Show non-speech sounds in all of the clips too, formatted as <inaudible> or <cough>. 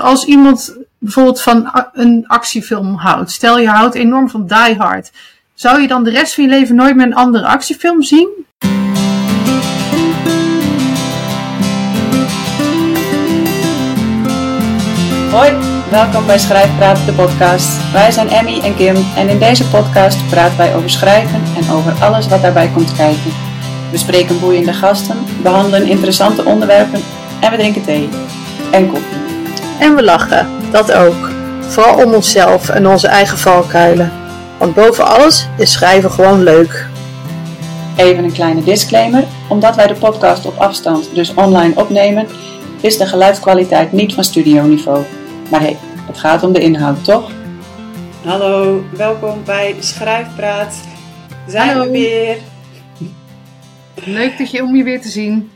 Als iemand bijvoorbeeld van een actiefilm houdt, stel je houdt enorm van Die Hard, zou je dan de rest van je leven nooit meer een andere actiefilm zien? Hoi, welkom bij Schrijfpraat, de podcast. Wij zijn Emmy en Kim en in deze podcast praten wij over schrijven en over alles wat daarbij komt kijken. We spreken boeiende gasten, behandelen interessante onderwerpen en we drinken thee en koffie. En we lachen, dat ook. Vooral om onszelf en onze eigen valkuilen. Want boven alles is schrijven gewoon leuk. Even een kleine disclaimer. Omdat wij de podcast op afstand, dus online opnemen, is de geluidskwaliteit niet van studioniveau. Maar hé, hey, het gaat om de inhoud, toch? Hallo, welkom bij Schrijfpraat. Zijn Hallo. we weer. Leuk dat je om je weer te zien.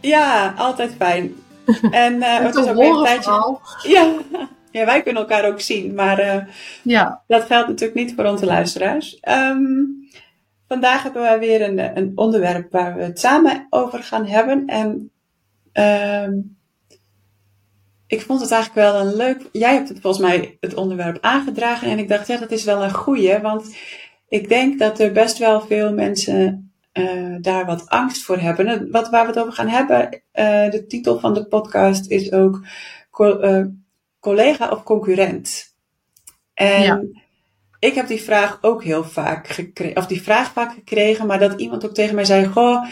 Ja, altijd fijn. <laughs> En uh, En het is ook weer een tijdje. vooral. <laughs> Ja. ja, wij kunnen elkaar ook zien, maar eh, Ja, dat geldt natuurlijk niet voor onze luisteraars. Ehm, vandaag hebben wij weer een, een onderwerp waar we het samen over gaan hebben. En ehm, ik vond het eigenlijk wel een leuk. Jij hebt het volgens mij het onderwerp aangedragen. En ik dacht, ja, dat is wel een goeie. Want ik denk dat er best wel veel mensen eh, daar wat angst voor hebben. En Wat, waar we het over gaan hebben, eh, de titel van de podcast is ook co- eh, collega of concurrent. En Ja. ik heb die vraag ook heel vaak gekregen, of die vraag vaak gekregen, maar dat iemand ook tegen mij zei: Goh,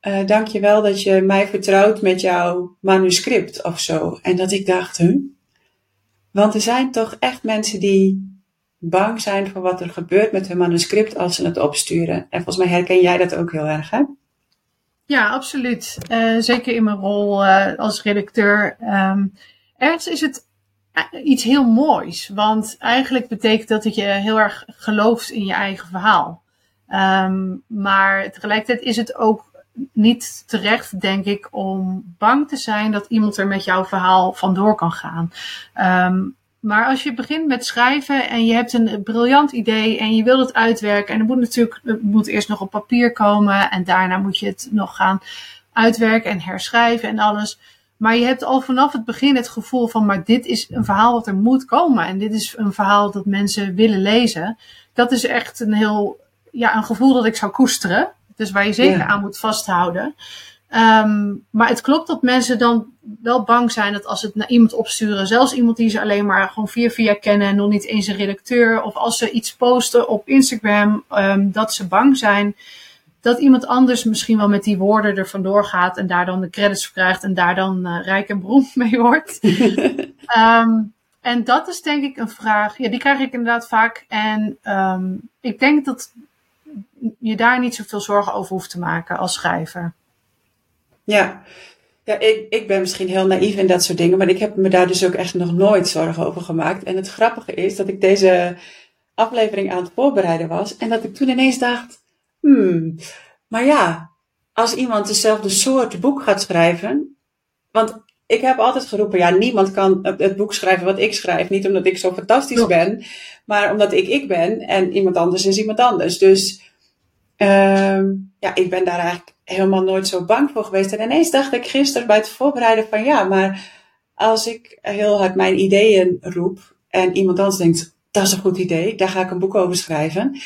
eh dankjewel dat je mij vertrouwt met jouw manuscript of zo. En dat ik dacht, huh? Want er zijn toch echt mensen die bang zijn voor wat er gebeurt met hun manuscript als ze het opsturen. En volgens mij herken jij dat ook heel erg, hè? ja absoluut. Eh, zeker in mijn rol eh, als redacteur. Ehm, ergens is het eh, iets heel moois. Want eigenlijk betekent dat dat je heel erg gelooft in je eigen verhaal. Ehm, maar tegelijkertijd is het ook niet terecht, denk ik, om bang te zijn dat iemand er met jouw verhaal vandoor kan gaan. Ehm, maar als je begint met schrijven en je hebt een briljant idee en je wilt het uitwerken, en het moet natuurlijk het moet eerst nog op papier komen en daarna moet je het nog gaan uitwerken en herschrijven en alles. Maar je hebt al vanaf het begin het gevoel van, maar dit is een verhaal wat er moet komen en dit is een verhaal dat mensen willen lezen. Dat is echt een heel, ja, een gevoel dat ik zou koesteren. Dus waar je zeker Ja. aan moet vasthouden. Ehm, maar het klopt dat mensen dan wel bang zijn dat als ze het naar iemand opsturen, zelfs iemand die ze alleen maar gewoon via via kennen en nog niet eens een redacteur, of als ze iets posten op Instagram, ehm, dat ze bang zijn dat iemand anders misschien wel met die woorden er vandoor gaat en daar dan de credits voor krijgt en daar dan eh, rijk en beroemd <laughs> mee wordt. <laughs> Ehm, en dat is denk ik een vraag, ja, die krijg ik inderdaad vaak. En ik denk dat je daar niet zoveel zorgen over hoeft te maken als schrijver. Ja, ja ik, ik ben misschien heel naïef in dat soort dingen, maar ik heb me daar dus ook echt nog nooit zorgen over gemaakt. En het grappige is dat ik deze aflevering aan het voorbereiden was en dat ik toen ineens dacht, hmm, maar ja, als iemand dezelfde soort boek gaat schrijven, want ik heb altijd geroepen, ja, niemand kan het boek schrijven wat ik schrijf. Niet omdat ik zo fantastisch ben, maar omdat ik ik ben en iemand anders is iemand anders. Dus Ehm, ja, ik ben daar eigenlijk helemaal nooit zo bang voor geweest. En ineens dacht ik gisteren bij het voorbereiden van ja, maar als ik heel hard mijn ideeën roep en iemand anders denkt, dat is een goed idee, daar ga ik een boek over schrijven.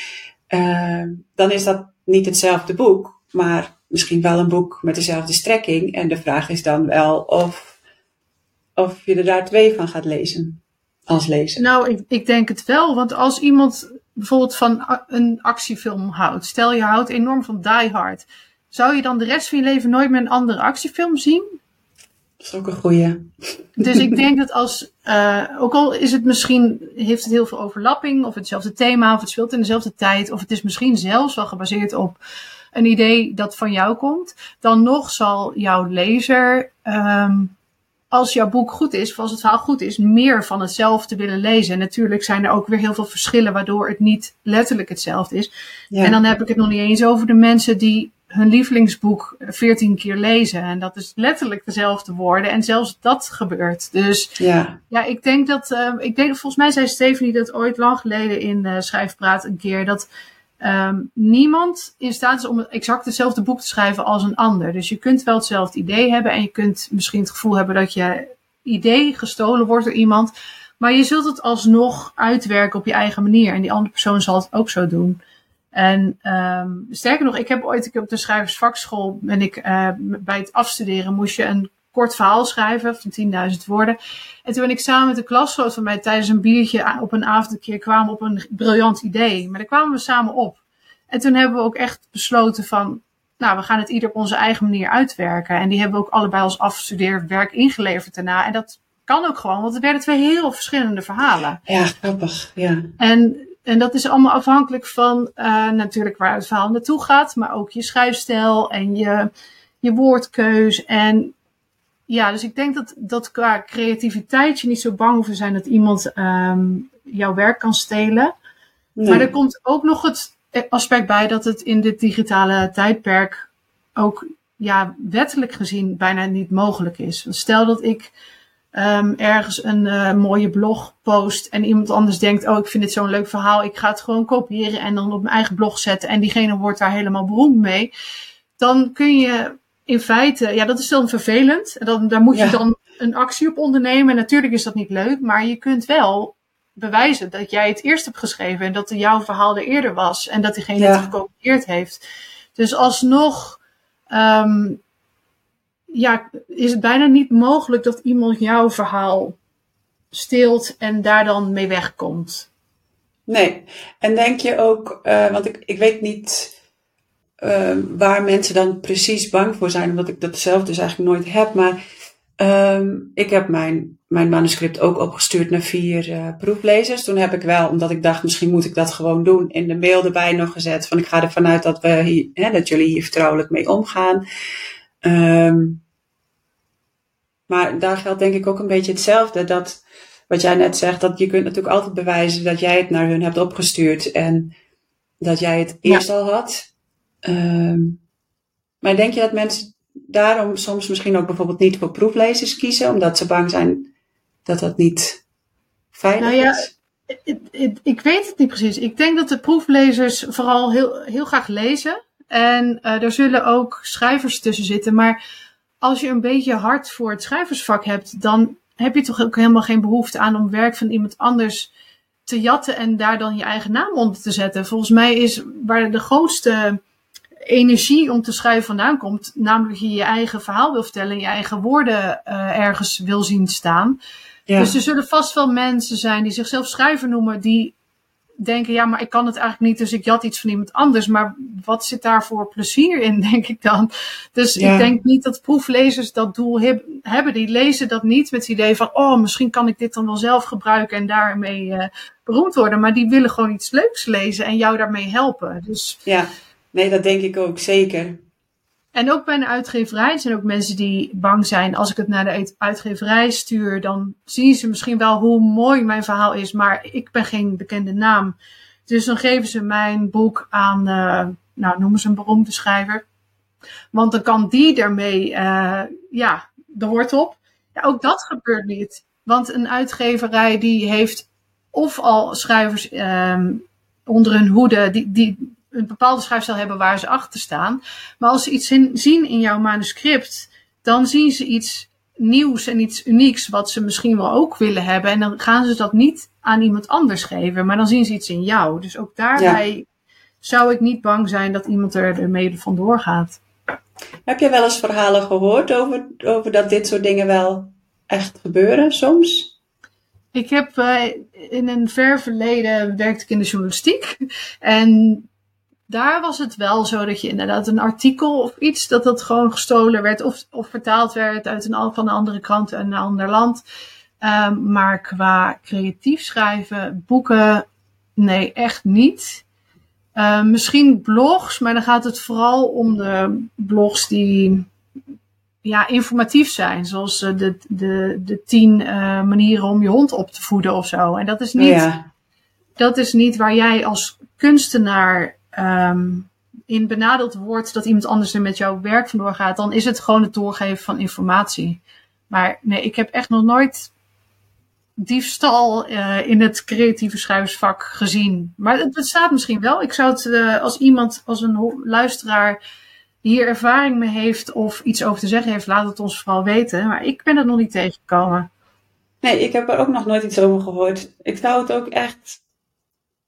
ehm, dan is dat niet hetzelfde boek, maar misschien wel een boek met dezelfde strekking. En de vraag is dan wel of, of je er daar twee van gaat lezen als lezer. Nou, ik, ik denk het wel. Want als iemand bijvoorbeeld van een actiefilm houdt. Stel je houdt enorm van Die Hard. Zou je dan de rest van je leven nooit meer een andere actiefilm zien? Dat is ook een goeie. Dus ik <laughs> denk dat als, eh, ook al is het misschien, heeft het heel veel overlapping, of hetzelfde thema, of het speelt in dezelfde tijd, of het is misschien zelfs wel gebaseerd op een idee dat van jou komt, dan nog zal jouw lezer, ehm, als jouw boek goed is, of als het verhaal goed is, meer van hetzelfde willen lezen. En natuurlijk zijn er ook weer heel veel verschillen waardoor het niet letterlijk hetzelfde is. Ja. En dan heb ik het nog niet eens over de mensen die hun lievelingsboek veertien keer lezen. En dat is letterlijk dezelfde woorden. En zelfs dat gebeurt. Dus ja. ja, ik denk dat. eh, ik denk, volgens mij zei Stephanie dat ooit lang geleden in eh Schrijfpraat een keer. Dat ehm, niemand in staat is om exact hetzelfde boek te schrijven als een ander. Dus je kunt wel hetzelfde idee hebben. En je kunt misschien het gevoel hebben dat je idee gestolen wordt door iemand. Maar je zult het alsnog uitwerken op je eigen manier. En die andere persoon zal het ook zo doen. En um, sterker nog, ik heb ooit ik op de schrijversvakschool, ben ik uh, bij het afstuderen, moest je een kort verhaal schrijven van 10.000 woorden. En toen ben ik samen met de klasgenoot van mij tijdens een biertje op een avond een keer kwamen op een briljant idee. Maar daar kwamen we samen op. En toen hebben we ook echt besloten van, nou, we gaan het ieder op onze eigen manier uitwerken. En die hebben we ook allebei als afgestudeerd werk ingeleverd daarna. En dat kan ook gewoon, want het werden twee heel verschillende verhalen. Ja, grappig, ja. En, en dat is allemaal afhankelijk van uh, natuurlijk waar het verhaal naartoe gaat, maar ook je schrijfstijl en je, je woordkeus. En ja, dus ik denk dat, dat qua creativiteit je niet zo bang hoeft te zijn dat iemand um, jouw werk kan stelen. Nee. Maar er komt ook nog het aspect bij dat het in dit digitale tijdperk ook ja, wettelijk gezien bijna niet mogelijk is. Stel dat ik um, ergens een uh, mooie blog post en iemand anders denkt, oh ik vind dit zo'n leuk verhaal, ik ga het gewoon kopiëren en dan op mijn eigen blog zetten en diegene wordt daar helemaal beroemd mee. Dan kun je in feite, ja dat is dan vervelend. En dan, daar moet je ja. dan een actie op ondernemen. En natuurlijk is dat niet leuk, maar je kunt wel bewijzen dat jij het eerst hebt geschreven en dat jouw verhaal er eerder was en dat diegene ja. het gekopieerd heeft. Dus alsnog um, ja, is het bijna niet mogelijk dat iemand jouw verhaal steelt en daar dan mee wegkomt. Nee, en denk je ook, uh, want ik, ik weet niet uh, waar mensen dan precies bang voor zijn, omdat ik dat zelf dus eigenlijk nooit heb, maar um, ik heb mijn, mijn manuscript ook opgestuurd naar vier uh, proeflezers. Toen heb ik wel, omdat ik dacht, misschien moet ik dat gewoon doen, in de mail erbij nog gezet van ik ga ervan uit dat, we hier, hè, dat jullie hier vertrouwelijk mee omgaan. Um, maar daar geldt denk ik ook een beetje hetzelfde. Dat wat jij net zegt, dat je kunt natuurlijk altijd bewijzen dat jij het naar hun hebt opgestuurd en dat jij het eerst al had. Um, maar denk je dat mensen daarom soms misschien ook bijvoorbeeld niet voor proeflezers kiezen, omdat ze bang zijn dat dat niet veilig nou ja, is? Ik, ik, ik weet het niet precies. Ik denk dat de proeflezers vooral heel, heel graag lezen. En uh, er zullen ook schrijvers tussen zitten. Maar als je een beetje hart voor het schrijversvak hebt, dan heb je toch ook helemaal geen behoefte aan om werk van iemand anders te jatten en daar dan je eigen naam onder te zetten. Volgens mij is waar de grootste energie om te schrijven vandaan komt, namelijk je je eigen verhaal wil vertellen, je eigen woorden uh, ergens wil zien staan. Ja. Dus er zullen vast wel mensen zijn die zichzelf schrijver noemen, die denken, ja, maar ik kan het eigenlijk niet, dus ik jat iets van iemand anders. Maar wat zit daar voor plezier in, <laughs> denk ik dan? Dus ja. ik denk niet dat proeflezers dat doel heb, hebben. Die lezen dat niet met het idee van, oh, misschien kan ik dit dan wel zelf gebruiken en daarmee uh, beroemd worden. Maar die willen gewoon iets leuks lezen en jou daarmee helpen. Dus, ja, nee, dat denk ik ook zeker. En ook bij een uitgeverij zijn ook mensen die bang zijn. Als ik het naar de uitgeverij stuur, dan zien ze misschien wel hoe mooi mijn verhaal is, maar ik ben geen bekende naam. Dus dan geven ze mijn boek aan, uh, nou noemen ze een beroemde schrijver. Want dan kan die ermee, uh, ja, de woord op. Ook dat gebeurt niet. Want een uitgeverij die heeft of al schrijvers um, onder hun hoede die, die een bepaalde schrijfstijl hebben waar ze achter staan. Maar als ze iets in, zien in jouw manuscript, dan zien ze iets nieuws en iets unieks wat ze misschien wel ook willen hebben. En dan gaan ze dat niet aan iemand anders geven, maar dan zien ze iets in jou. Dus ook daarbij ja. zou ik niet bang zijn dat iemand er ermee vandoor gaat. Heb je wel eens verhalen gehoord over, over dat dit soort dingen wel echt gebeuren soms? Ik heb uh, in een ver verleden werkte ik in de journalistiek. En daar was het wel zo dat je inderdaad een artikel of iets, dat dat gewoon gestolen werd of, of vertaald werd uit een, van een andere krant een ander land. Um, maar qua creatief schrijven, boeken, nee, echt niet. Uh, misschien blogs, maar dan gaat het vooral om de blogs die ja, informatief zijn. Zoals de, de, de tien uh, manieren om je hond op te voeden of zo. En dat is niet, ja. dat is niet waar jij als kunstenaar um, in benadeeld wordt dat iemand anders er met jouw werk vandoor gaat, dan is het gewoon het doorgeven van informatie. Maar nee, ik heb echt nog nooit diefstal uh, in het creatieve schrijversvak gezien. Maar het bestaat misschien wel. Ik zou het uh, als iemand, als een luisteraar hier ervaring mee heeft of iets over te zeggen heeft, laat het ons vooral weten. Maar ik ben er nog niet tegengekomen. Nee, ik heb er ook nog nooit iets over gehoord. Ik zou het ook echt,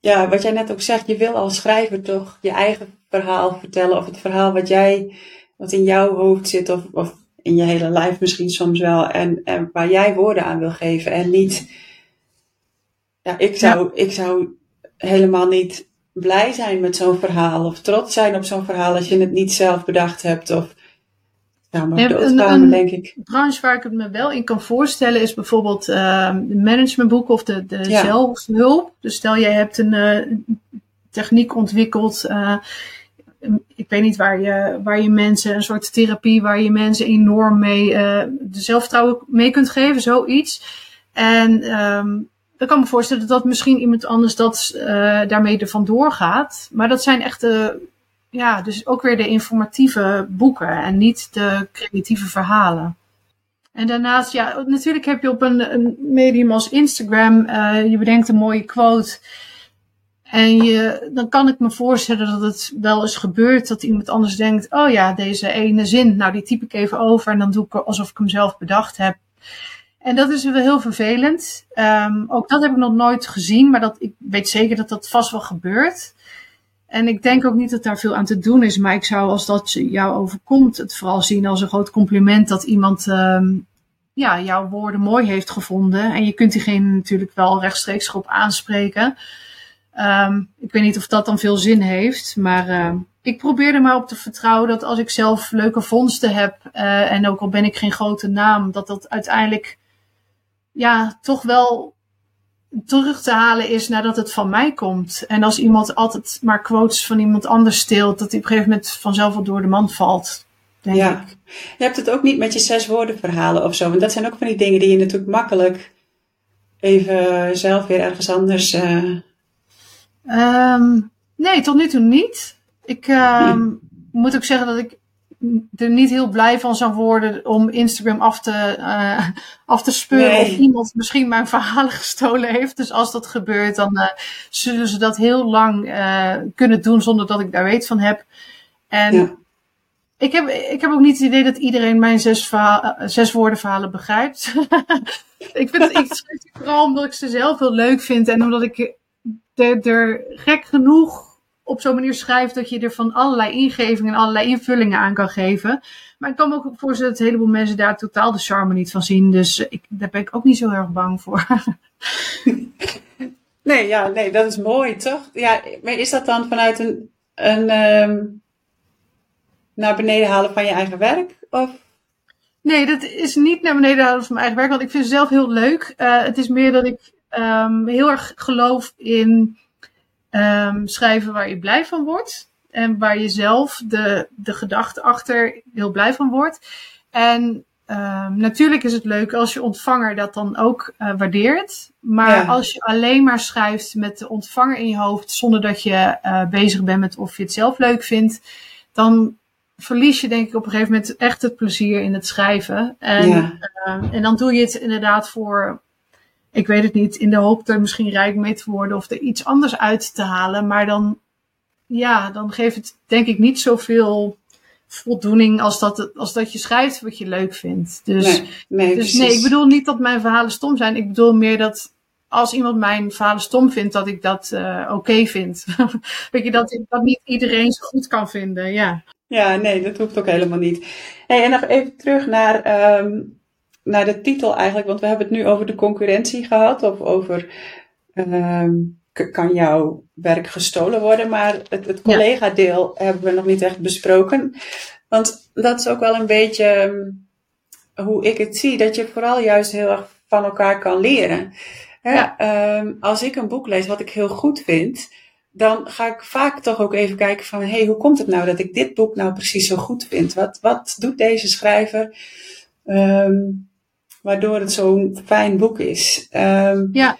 ja, wat jij net ook zegt, je wil als schrijver toch je eigen verhaal vertellen. Of het verhaal wat jij, wat in jouw hoofd zit, of, of in je hele lijf misschien soms wel. En, en waar jij woorden aan wil geven. En niet, ja, ik zou, ik zou helemaal niet blij zijn met zo'n verhaal. Of trots zijn op zo'n verhaal als je het niet zelf bedacht hebt. Of, ja, maar een, een, denk ik. branche waar ik het me wel in kan voorstellen is bijvoorbeeld uh, de managementboeken of de, de zelfhulp. Dus stel jij hebt een uh, techniek ontwikkeld. Uh, ik weet niet waar je, waar je mensen, een soort therapie waar je mensen enorm mee uh, de zelfvertrouwen mee kunt geven, zoiets. En um, dan kan me voorstellen dat misschien iemand anders dat daarmee er vandoor gaat. Maar dat zijn echt de, ja, dus ook weer de informatieve boeken en niet de creatieve verhalen. En daarnaast, ja, natuurlijk heb je op een, een medium als Instagram, uh, je bedenkt een mooie quote. En je, dan kan ik me voorstellen dat het wel eens gebeurt dat iemand anders denkt: Oh ja, deze ene zin, nou die typ ik even over en dan doe ik alsof ik hem zelf bedacht heb. En dat is wel heel vervelend. Um, ook dat heb ik nog nooit gezien, maar dat, ik weet zeker dat dat vast wel gebeurt. En ik denk ook niet dat daar veel aan te doen is, maar ik zou als dat jou overkomt het vooral zien als een groot compliment dat iemand um, ja, jouw woorden mooi heeft gevonden. En je kunt diegene natuurlijk wel rechtstreeks erop aanspreken. Um, ik weet niet of dat dan veel zin heeft, maar uh, ik probeer er maar op te vertrouwen dat als ik zelf leuke vondsten heb, uh, en ook al ben ik geen grote naam, dat dat uiteindelijk ja, toch wel terug te halen is nadat het van mij komt. En als iemand altijd maar quotes van iemand anders steelt, dat die op een gegeven moment vanzelf wel door de mand valt. Denk ja. Ik. Je hebt het ook niet met je zes woorden verhalen of zo. Want dat zijn ook van die dingen die je natuurlijk makkelijk even zelf weer ergens anders. Uh... Um, nee, tot nu toe niet. Ik um, moet ook zeggen dat ik er niet heel blij van zou worden om Instagram af te, uh, af te speuren of iemand misschien mijn verhalen <laughs> gestolen heeft. Dus als dat gebeurt, dan uh, zullen ze dat heel lang uh, kunnen doen zonder dat ik daar weet van heb. En ja. ik, heb, ik heb ook niet het idee dat iedereen mijn zes, zes woorden verhalen begrijpt. <laughs> ik vind het, ik schrijf vooral omdat ik ze zelf heel leuk vind en omdat ik er gek genoeg op zo'n manier schrijft dat je er van allerlei ingevingen en allerlei invullingen aan kan geven. Maar ik kan me ook voorstellen dat een heleboel mensen daar totaal de charme niet van zien. Dus ik, daar ben ik ook niet zo erg bang voor. <laughs> nee, ja, nee, dat is mooi, toch? Ja, maar is dat dan vanuit een, een um, naar beneden halen van je eigen werk? Of? Nee, dat is niet naar beneden halen van mijn eigen werk, want ik vind het zelf heel leuk. Uh, het is meer dat ik um, heel erg geloof in um, schrijven waar je blij van wordt. En waar je zelf de, de gedachte achter heel blij van wordt. En um, natuurlijk is het leuk als je ontvanger dat dan ook uh, waardeert. Maar ja. als je alleen maar schrijft met de ontvanger in je hoofd, zonder dat je uh, bezig bent met of je het zelf leuk vindt, dan verlies je denk ik op een gegeven moment echt het plezier in het schrijven. En, ja. uh, en dan doe je het inderdaad voor ik weet het niet, in de hoop er misschien rijk mee te worden of er iets anders uit te halen. Maar dan, ja, dan geeft het denk ik niet zoveel voldoening als dat, als dat je schrijft wat je leuk vindt. Dus, nee, nee, dus nee, ik bedoel niet dat mijn verhalen stom zijn. Ik bedoel meer dat als iemand mijn verhalen stom vindt, dat ik dat uh, oké okay vind. <laughs> Weet je, dat, dat niet iedereen zo goed kan vinden, ja. Ja, nee, dat hoeft ook helemaal niet. Hey, en nog even terug naar um, naar de titel eigenlijk, want we hebben het nu over de concurrentie gehad, of over um, kan jouw werk gestolen worden, maar het, het collega-deel hebben we nog niet echt besproken. Want dat is ook wel een beetje ehm, hoe ik het zie, dat je vooral juist heel erg van elkaar kan leren. Hè? Ja. Um, als ik een boek lees wat ik heel goed vind, dan ga ik vaak toch ook even kijken van, hé, hey, hoe komt het nou dat ik dit boek nou precies zo goed vind? Wat, wat doet deze schrijver? Um, waardoor het zo'n fijn boek is. Um, ja.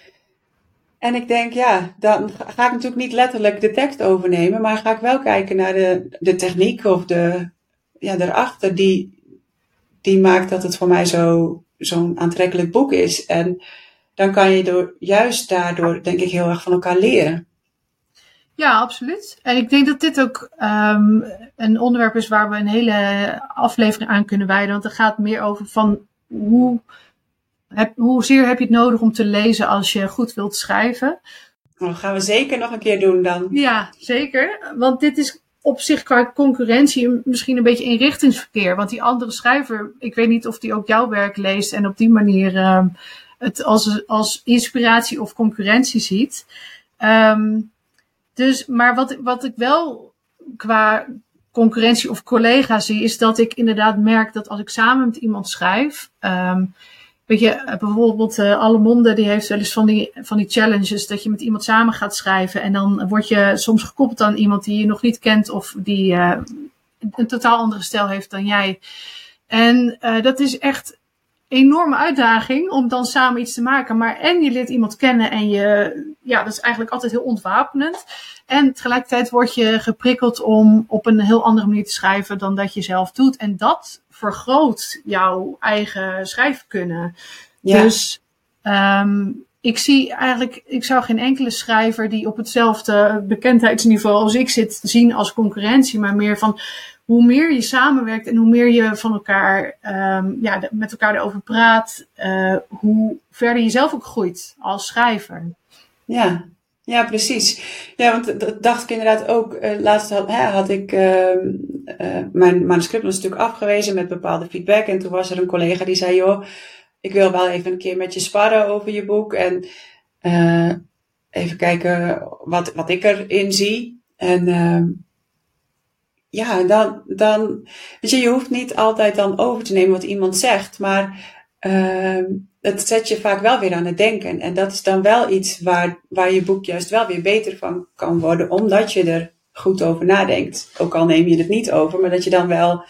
En ik denk, ja, dan ga ik natuurlijk niet letterlijk de tekst overnemen, maar ga ik wel kijken naar de, de techniek of de, ja, daarachter die, die maakt dat het voor mij zo, zo'n aantrekkelijk boek is. En dan kan je door, juist daardoor, denk ik, heel erg van elkaar leren. Ja, absoluut. En ik denk dat dit ook um, een onderwerp is waar we een hele aflevering aan kunnen wijden. Want het gaat meer over van hoe heb, hoezeer heb je het nodig om te lezen als je goed wilt schrijven? Nou, dat gaan we zeker nog een keer doen dan. Ja, zeker. Want dit is op zich qua concurrentie misschien een beetje inrichtingsverkeer. Want die andere schrijver, ik weet niet of die ook jouw werk leest en op die manier uh, het als, als inspiratie of concurrentie ziet. Um, dus, maar wat, wat ik wel qua concurrentie of collega zie, is dat ik inderdaad merk dat als ik samen met iemand schrijf. Um, weet je, bijvoorbeeld uh, Alle Monde, die heeft wel eens van die, van die challenges dat je met iemand samen gaat schrijven. En dan word je soms gekoppeld aan iemand die je nog niet kent of die uh, een totaal andere stijl heeft dan jij. En dat is echt enorme uitdaging om dan samen iets te maken. Maar en je leert iemand kennen en je, ja, dat is eigenlijk altijd heel ontwapenend. En tegelijkertijd word je geprikkeld om op een heel andere manier te schrijven dan dat je zelf doet. En dat vergroot jouw eigen schrijfkunde. Ja. Dus um, ik zie eigenlijk, ik zou geen enkele schrijver die op hetzelfde bekendheidsniveau als ik zit zien als concurrentie, maar meer van hoe meer je samenwerkt en hoe meer je van elkaar, um, ja, met elkaar erover praat, uh, hoe verder je zelf ook groeit als schrijver. Ja, ja, precies. Ja, want dat dacht ik inderdaad ook. Uh, laatst had, hè, had ik uh, uh, mijn manuscript was natuurlijk afgewezen met bepaalde feedback. En toen was er een collega die zei: Joh, ik wil wel even een keer met je sparren over je boek. En even kijken wat, wat ik erin zie. En ehm, ja, dan, dan, weet je, je hoeft niet altijd dan over te nemen wat iemand zegt, maar uh, het zet je vaak wel weer aan het denken. En dat is dan wel iets waar, waar je boek juist wel weer beter van kan worden, omdat je er goed over nadenkt. Ook al neem je het niet over, maar dat je dan wel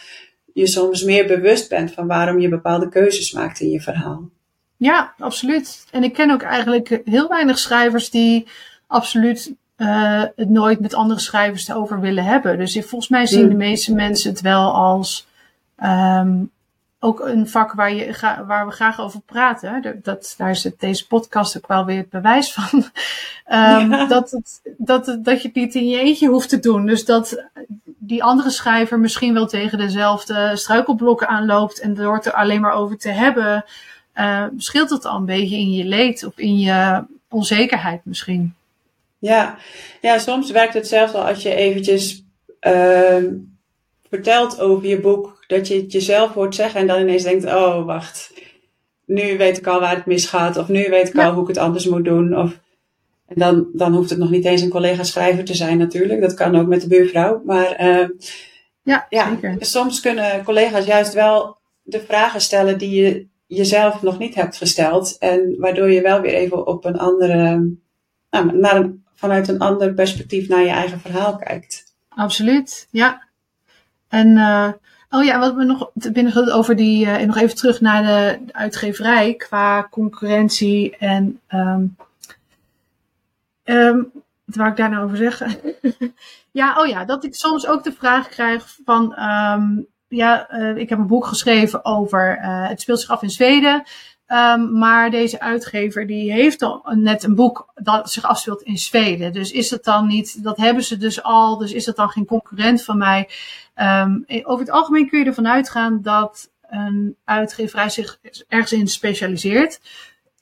je soms meer bewust bent van waarom je bepaalde keuzes maakt in je verhaal. Ja, absoluut. En ik ken ook eigenlijk heel weinig schrijvers die absoluut uh, het nooit met andere schrijvers over willen hebben. Dus volgens mij zien de meeste mensen het wel als um, ook een vak waar, je, waar we graag over praten. Dat, daar is het, deze podcast ook wel weer het bewijs van. um, <laughs> ja. dat, het, dat, het, dat je het niet in je eentje hoeft te doen. Dus dat die andere schrijver misschien wel tegen dezelfde struikelblokken aanloopt. En door het er alleen maar over te hebben, uh, scheelt het al een beetje in je leed of in je onzekerheid misschien. Ja, ja soms werkt het zelfs al als je eventjes uh, vertelt over je boek, dat je het jezelf hoort zeggen en dan ineens denkt, oh wacht, nu weet ik al waar het misgaat of nu weet ik ja. al hoe ik het anders moet doen. Of, en dan, dan hoeft het nog niet eens een collega schrijver te zijn natuurlijk, dat kan ook met de buurvrouw. Maar uh, ja, ja soms kunnen collega's juist wel de vragen stellen die je jezelf nog niet hebt gesteld en waardoor je wel weer even op een andere, nou, naar een vanuit een ander perspectief naar je eigen verhaal kijkt. Absoluut, ja. En uh, oh ja, wat we nog binnen over die, uh, nog even terug naar de, uitgeverij qua concurrentie en um, wat wou ik daar nou over zeggen? <laughs> ja, oh ja, dat ik soms ook de vraag krijg van, um, ja, uh, ik heb een boek geschreven over, het speelt zich af in Zweden. Um, maar deze uitgever die heeft al net een boek dat zich afspeelt in Zweden. Dus is het dan niet, dat hebben ze dus al, dus is dat dan geen concurrent van mij? Um, over het algemeen kun je ervan uitgaan dat een uitgeverij zich ergens in specialiseert.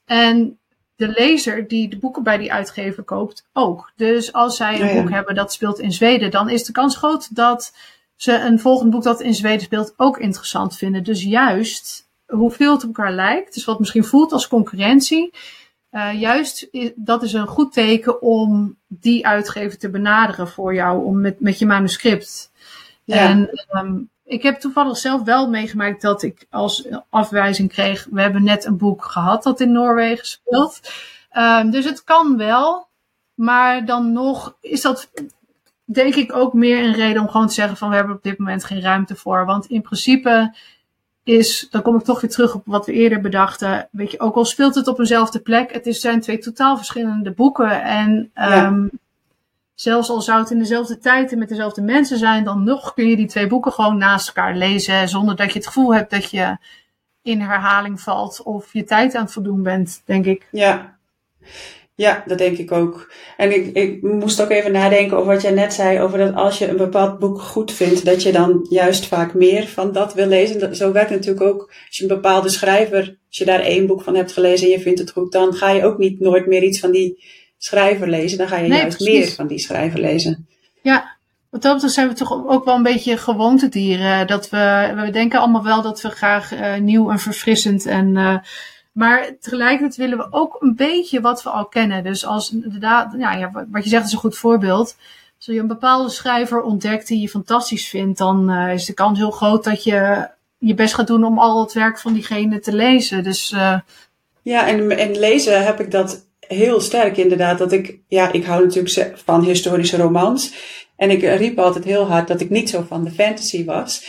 En de lezer die de boeken bij die uitgever koopt ook. Dus als zij een boek hebben dat speelt in Zweden, dan is de kans groot dat ze een volgend boek dat in Zweden speelt ook interessant vinden. Dus juist hoeveel het op elkaar lijkt, dus wat misschien voelt als concurrentie, uh, juist dat is een goed teken om die uitgever te benaderen voor jou, om met, met je manuscript. Ja. En um, ik heb toevallig zelf wel meegemaakt dat ik als afwijzing kreeg, we hebben net een boek gehad dat in Noorwegen speelt. Um, dus het kan wel, maar dan nog is dat denk ik ook meer een reden om gewoon te zeggen van we hebben op dit moment geen ruimte voor. Want in principe is, dan kom ik toch weer terug op wat we eerder bedachten. Weet je, ook al speelt het op eenzelfde plek, het is, zijn twee totaal verschillende boeken. En ja. um, zelfs al zou het in dezelfde tijd en met dezelfde mensen zijn, dan nog kun je die twee boeken gewoon naast elkaar lezen. Zonder dat je het gevoel hebt dat je in herhaling valt of je tijd aan het voldoen bent, denk ik. Ja. Ja, dat denk ik ook. En ik, ik moest ook even nadenken over wat jij net zei, over dat als je een bepaald boek goed vindt, dat je dan juist vaak meer van dat wil lezen. Zo werkt het natuurlijk ook als je een bepaalde schrijver, als je daar één boek van hebt gelezen en je vindt het goed, dan ga je ook niet nooit meer iets van die schrijver lezen. Dan ga je juist meer van die schrijver lezen. Ja, wat dat betreft zijn we toch ook wel een beetje gewoontedieren. Dat we, we denken allemaal wel dat we graag uh, nieuw en verfrissend en... Uh, maar tegelijkertijd willen we ook een beetje wat we al kennen. Dus als inderdaad, ja, ja, wat je zegt is een goed voorbeeld. Als je een bepaalde schrijver ontdekt die je fantastisch vindt, dan uh, is de kans heel groot dat je je best gaat doen om al het werk van diegene te lezen. Dus, uh... Ja, en, en lezen heb ik dat heel sterk inderdaad. Dat ik, ja, ik hou natuurlijk van historische romans. En ik riep altijd heel hard dat ik niet zo van de fantasy was.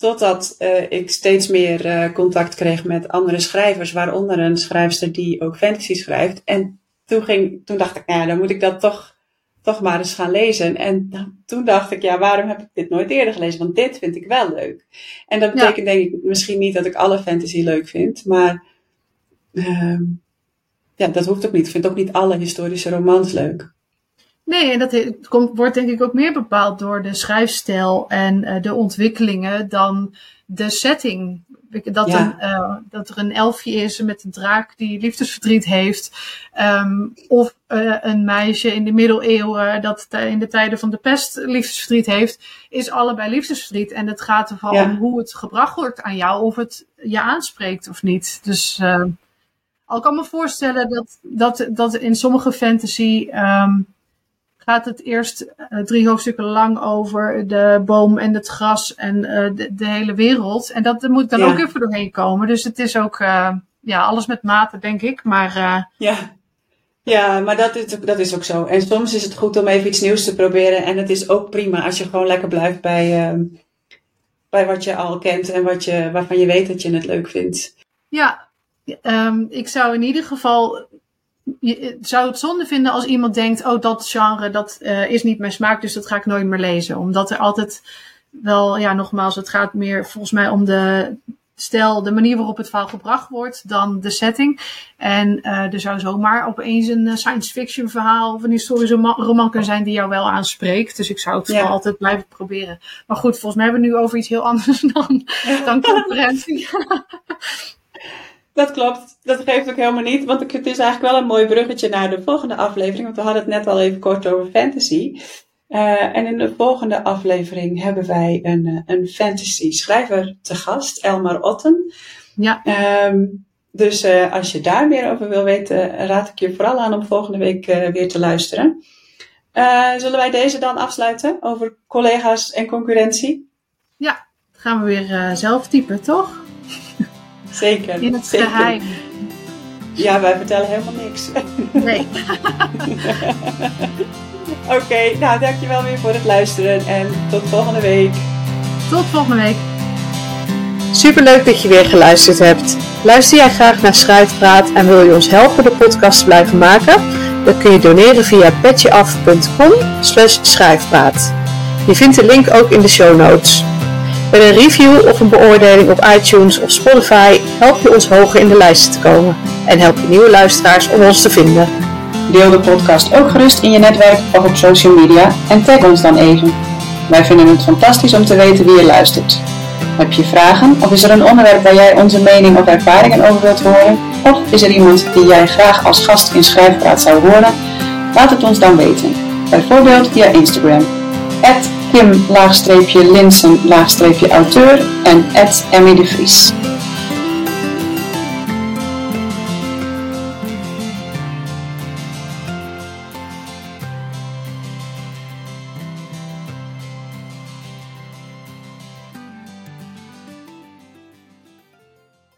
Totdat uh, ik steeds meer uh, contact kreeg met andere schrijvers, waaronder een schrijfster die ook fantasy schrijft. En toen, ging, toen dacht ik, nou ja, dan moet ik dat toch, toch maar eens gaan lezen. En dan, toen dacht ik, ja, waarom heb ik dit nooit eerder gelezen? Want dit vind ik wel leuk. En dat betekent denk ik misschien niet dat ik alle fantasy leuk vind, maar uh, ja, dat hoeft ook niet. Ik vind ook niet alle historische romans leuk. Nee, en dat komt, wordt denk ik ook meer bepaald door de schrijfstijl en uh, de ontwikkelingen dan de setting. Dat, een, uh, dat er een elfje is met een draak die liefdesverdriet heeft. Um, of uh, een meisje in de middeleeuwen dat in de tijden van de pest liefdesverdriet heeft. Is allebei liefdesverdriet. En het gaat ervan ja. om hoe het gebracht wordt aan jou. Of het je aanspreekt of niet. Dus al kan me voorstellen dat, dat, dat in sommige fantasy... Um, gaat het eerst uh, drie hoofdstukken lang over de boom en het gras en uh, de, de, hele wereld. En dat, moet dan ja. ook even doorheen komen. Dus het is ook uh, ja, alles met mate, denk ik. Maar, ja. ja, maar dat is, dat is ook zo. En soms is het goed om even iets nieuws te proberen. En het is ook prima als je gewoon lekker blijft bij, bij wat je al kent en wat je, waarvan je weet dat je het leuk vindt. Ja, um, ik zou in ieder geval je zou het zonde vinden als iemand denkt: oh, dat genre dat uh, is niet mijn smaak, dus dat ga ik nooit meer lezen. Omdat er altijd wel, ja, nogmaals, het gaat meer volgens mij om de stijl, de manier waarop het verhaal gebracht wordt, dan de setting. En uh, er zou zomaar opeens een eh, science fiction verhaal of een historische roman kunnen zijn die jou wel aanspreekt. Dus ik zou het vooral altijd blijven proberen. Maar goed, volgens mij hebben we nu over iets heel anders <laughs> dan, dan concurrentie. <laughs> Dat klopt. Dat geeft ook helemaal niet. Want het is eigenlijk wel een mooi bruggetje naar de volgende aflevering. Want we hadden het net al even kort over fantasy. Uh, en in de volgende aflevering hebben wij een, eh, een fantasy schrijver te gast, Elmar Otten. Ja. Um, dus uh, als je daar meer over wil weten, raad ik je vooral aan om volgende week uh, weer te luisteren. zullen wij deze dan afsluiten over collega's en concurrentie? Ja, gaan we weer zelf typen, toch? <laughs> Zeker. In het zeker. geheim. Ja, wij vertellen helemaal niks. Nee. <laughs> Oké, okay, nou dankjewel weer voor het luisteren en tot volgende week. Tot volgende week. Superleuk dat je weer geluisterd hebt. Luister jij graag naar Schrijfpraat en wil je ons helpen de podcast te blijven maken? Dan kun je doneren via petjeaf.com schrijfpraat. Je vindt de link ook in de show notes. Met een review of een beoordeling op iTunes of Spotify help je ons hoger in de lijsten te komen en help je nieuwe luisteraars om ons te vinden. Deel de podcast ook gerust in je netwerk of op social media en tag ons dan even. Wij vinden het fantastisch om te weten wie je luistert. Heb je vragen of is er een onderwerp waar jij onze mening of ervaringen over wilt horen? Of is er iemand die jij graag als gast in Schrijfpraat zou horen? Laat het ons dan weten. Bijvoorbeeld via Instagram. Kim-Linsen-auteur en Emmy de Vries.